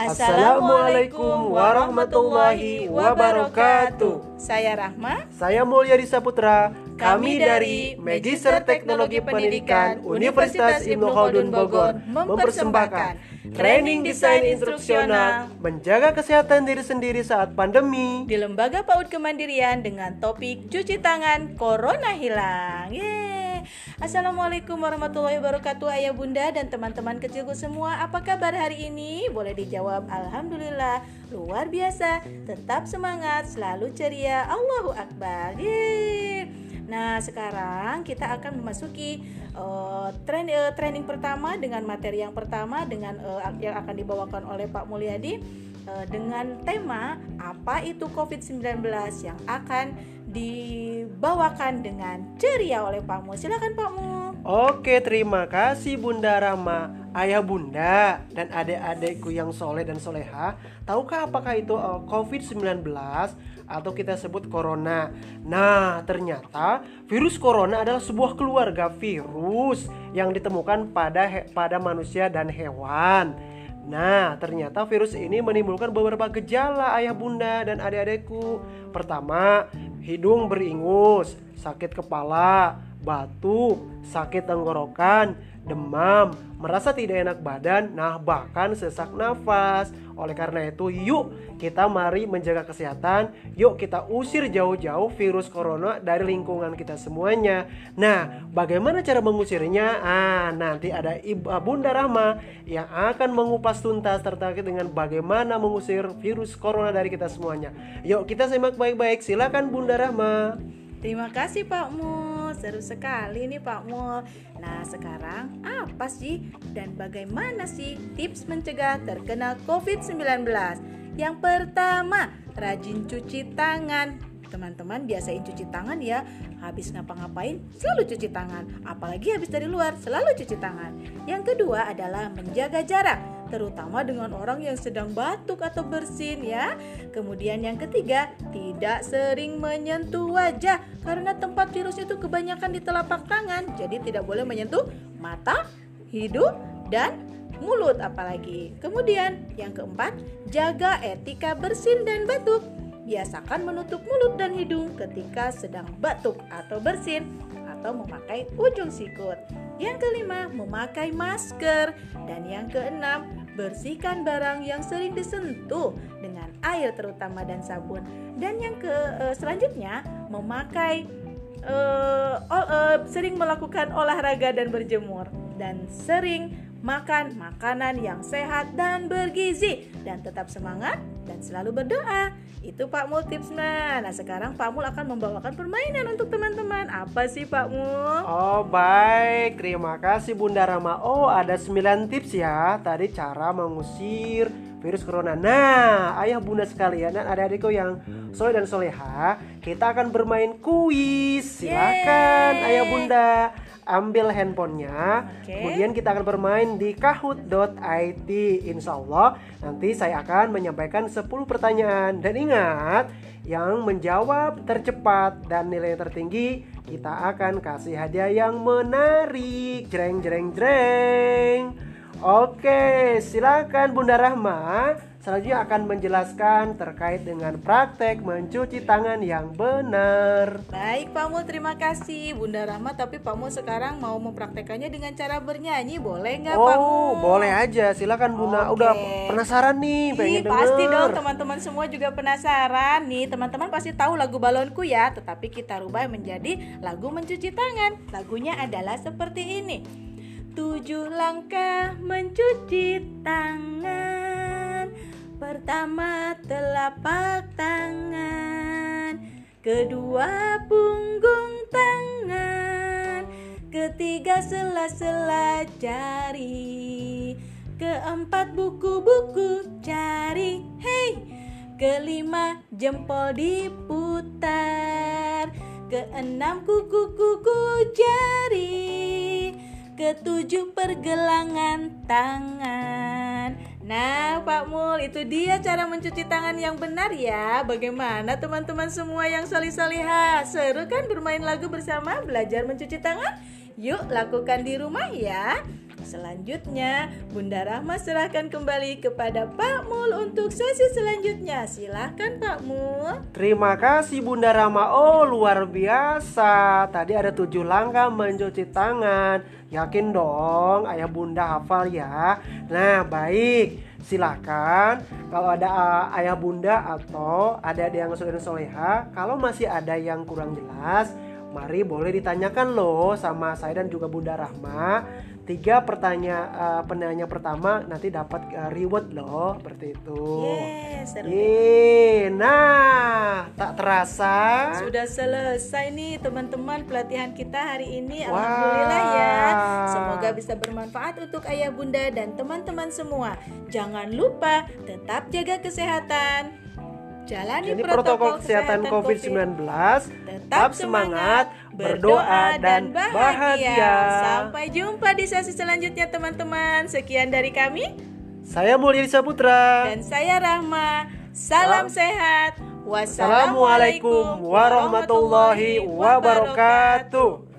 Assalamualaikum warahmatullahi wabarakatuh. Saya Rahma. Saya Mulyadi Saputra. Kami dari Magister Teknologi Pendidikan Universitas Ibnu Khaldun Bogor mempersembahkan training desain instruksional menjaga kesehatan diri sendiri saat pandemi di Lembaga PAUD Kemandirian dengan topik cuci tangan corona hilang. Yeay. Assalamualaikum warahmatullahi wabarakatuh Ayah bunda dan teman-teman kecilku semua. Apa kabar hari ini? Boleh dijawab Alhamdulillah. Luar biasa. Tetap semangat Selalu ceria. Allahu Akbar. Yeay. Nah sekarang kita akan memasuki uh, tren, uh, training pertama dengan materi yang pertama dengan uh, yang akan dibawakan oleh Pak Mulyadi dengan tema apa itu COVID-19 yang akan dibawakan dengan ceria oleh Pak Mu. Silakan Pak Mu. Oke, terima kasih Bunda Rama. Ayah bunda dan adik-adikku yang soleh dan soleha, tahukah apakah itu uh, COVID-19 atau kita sebut corona? Nah, ternyata virus corona adalah sebuah keluarga virus yang ditemukan pada pada manusia dan hewan. Nah, ternyata virus ini menimbulkan beberapa gejala ayah bunda dan adik-adikku. Pertama, hidung beringus, sakit kepala, batuk, sakit tenggorokan, demam, merasa tidak enak badan, nah bahkan sesak nafas. Oleh karena itu, yuk kita mari menjaga kesehatan, yuk kita usir jauh-jauh virus corona dari lingkungan kita semuanya. Nah, bagaimana cara mengusirnya? Ah, nanti ada Ibu ah, Bunda Rahma yang akan mengupas tuntas terkait dengan bagaimana mengusir virus corona dari kita semuanya. Yuk kita simak baik-baik. Silakan Bunda Rahma. Terima kasih Pak Mul, seru sekali nih Pak Mul. Nah sekarang apa sih dan bagaimana sih tips mencegah terkena COVID-19? Yang pertama, rajin cuci tangan. Teman-teman biasain cuci tangan ya Habis ngapa-ngapain selalu cuci tangan Apalagi habis dari luar selalu cuci tangan Yang kedua adalah menjaga jarak terutama dengan orang yang sedang batuk atau bersin ya. Kemudian yang ketiga, tidak sering menyentuh wajah karena tempat virus itu kebanyakan di telapak tangan. Jadi tidak boleh menyentuh mata, hidung dan mulut apalagi. Kemudian yang keempat, jaga etika bersin dan batuk. Biasakan menutup mulut dan hidung ketika sedang batuk atau bersin atau memakai ujung sikut. Yang kelima, memakai masker. Dan yang keenam, bersihkan barang yang sering disentuh dengan air terutama dan sabun. Dan yang ke uh, selanjutnya memakai uh, uh, sering melakukan olahraga dan berjemur. Dan sering makan makanan yang sehat dan bergizi. Dan tetap semangat dan selalu berdoa. Itu Pak Mul tipsnya. Nah sekarang Pak Mul akan membawakan permainan untuk teman-teman. Apa sih Pak Mul? Oh baik, terima kasih Bunda Rama. Oh ada 9 tips ya. Tadi cara mengusir virus corona. Nah, ayah bunda sekalian dan adik-adikku yang soleh dan soleha, kita akan bermain kuis. Silakan Yeay. ayah bunda ambil handphonenya, okay. kemudian kita akan bermain di kahoot.it. Insya Allah nanti saya akan menyampaikan 10 pertanyaan dan ingat yang menjawab tercepat dan nilai tertinggi kita akan kasih hadiah yang menarik. Jreng jreng jreng. Oke, silakan Bunda Rahma selanjutnya akan menjelaskan terkait dengan praktek mencuci tangan yang benar. Baik Pak Mul, terima kasih Bunda Rahma. Tapi Pak Mul sekarang mau mempraktekannya dengan cara bernyanyi, boleh nggak oh, Pak Mul? boleh aja, silakan Bunda. Oke. Udah penasaran nih, pengen denger. Pasti dong, teman-teman semua juga penasaran nih. Teman-teman pasti tahu lagu balonku ya, tetapi kita rubah menjadi lagu mencuci tangan. Lagunya adalah seperti ini. Tujuh langkah mencuci tangan. Pertama telapak tangan. Kedua punggung tangan. Ketiga sela-sela jari. Keempat buku-buku jari Hei! Kelima jempol diputar Keenam kuku-kuku jari Ketujuh pergelangan tangan Nah, Pak Mul, itu dia cara mencuci tangan yang benar ya. Bagaimana teman-teman semua yang solih-solihah? Seru kan bermain lagu bersama belajar mencuci tangan? Yuk lakukan di rumah ya. Selanjutnya, Bunda Rahma serahkan kembali kepada Pak Mul untuk sesi selanjutnya. Silahkan Pak Mul. Terima kasih Bunda Rama. Oh luar biasa. Tadi ada tujuh langkah mencuci tangan. Yakin dong ayah bunda hafal ya. Nah baik. Silakan kalau ada uh, ayah bunda atau ada yang soleh soleha, kalau masih ada yang kurang jelas, mari boleh ditanyakan loh sama saya dan juga Bunda Rahma tiga pertanyaan uh, penanya pertama nanti dapat uh, reward loh seperti itu. Yes, seru. Yeay, nah tak terasa Sudah selesai nih teman-teman pelatihan kita hari ini. Wah. Alhamdulillah ya. Semoga bisa bermanfaat untuk ayah bunda dan teman-teman semua. Jangan lupa tetap jaga kesehatan. Jalani Jadi protokol kesehatan COVID-19 tetap semangat, berdoa dan bahagia. Sampai jumpa di sesi selanjutnya teman-teman. Sekian dari kami Saya Mulyadi Saputra. dan saya Rahma. Salam sehat. Assalamualaikum warahmatullahi wabarakatuh.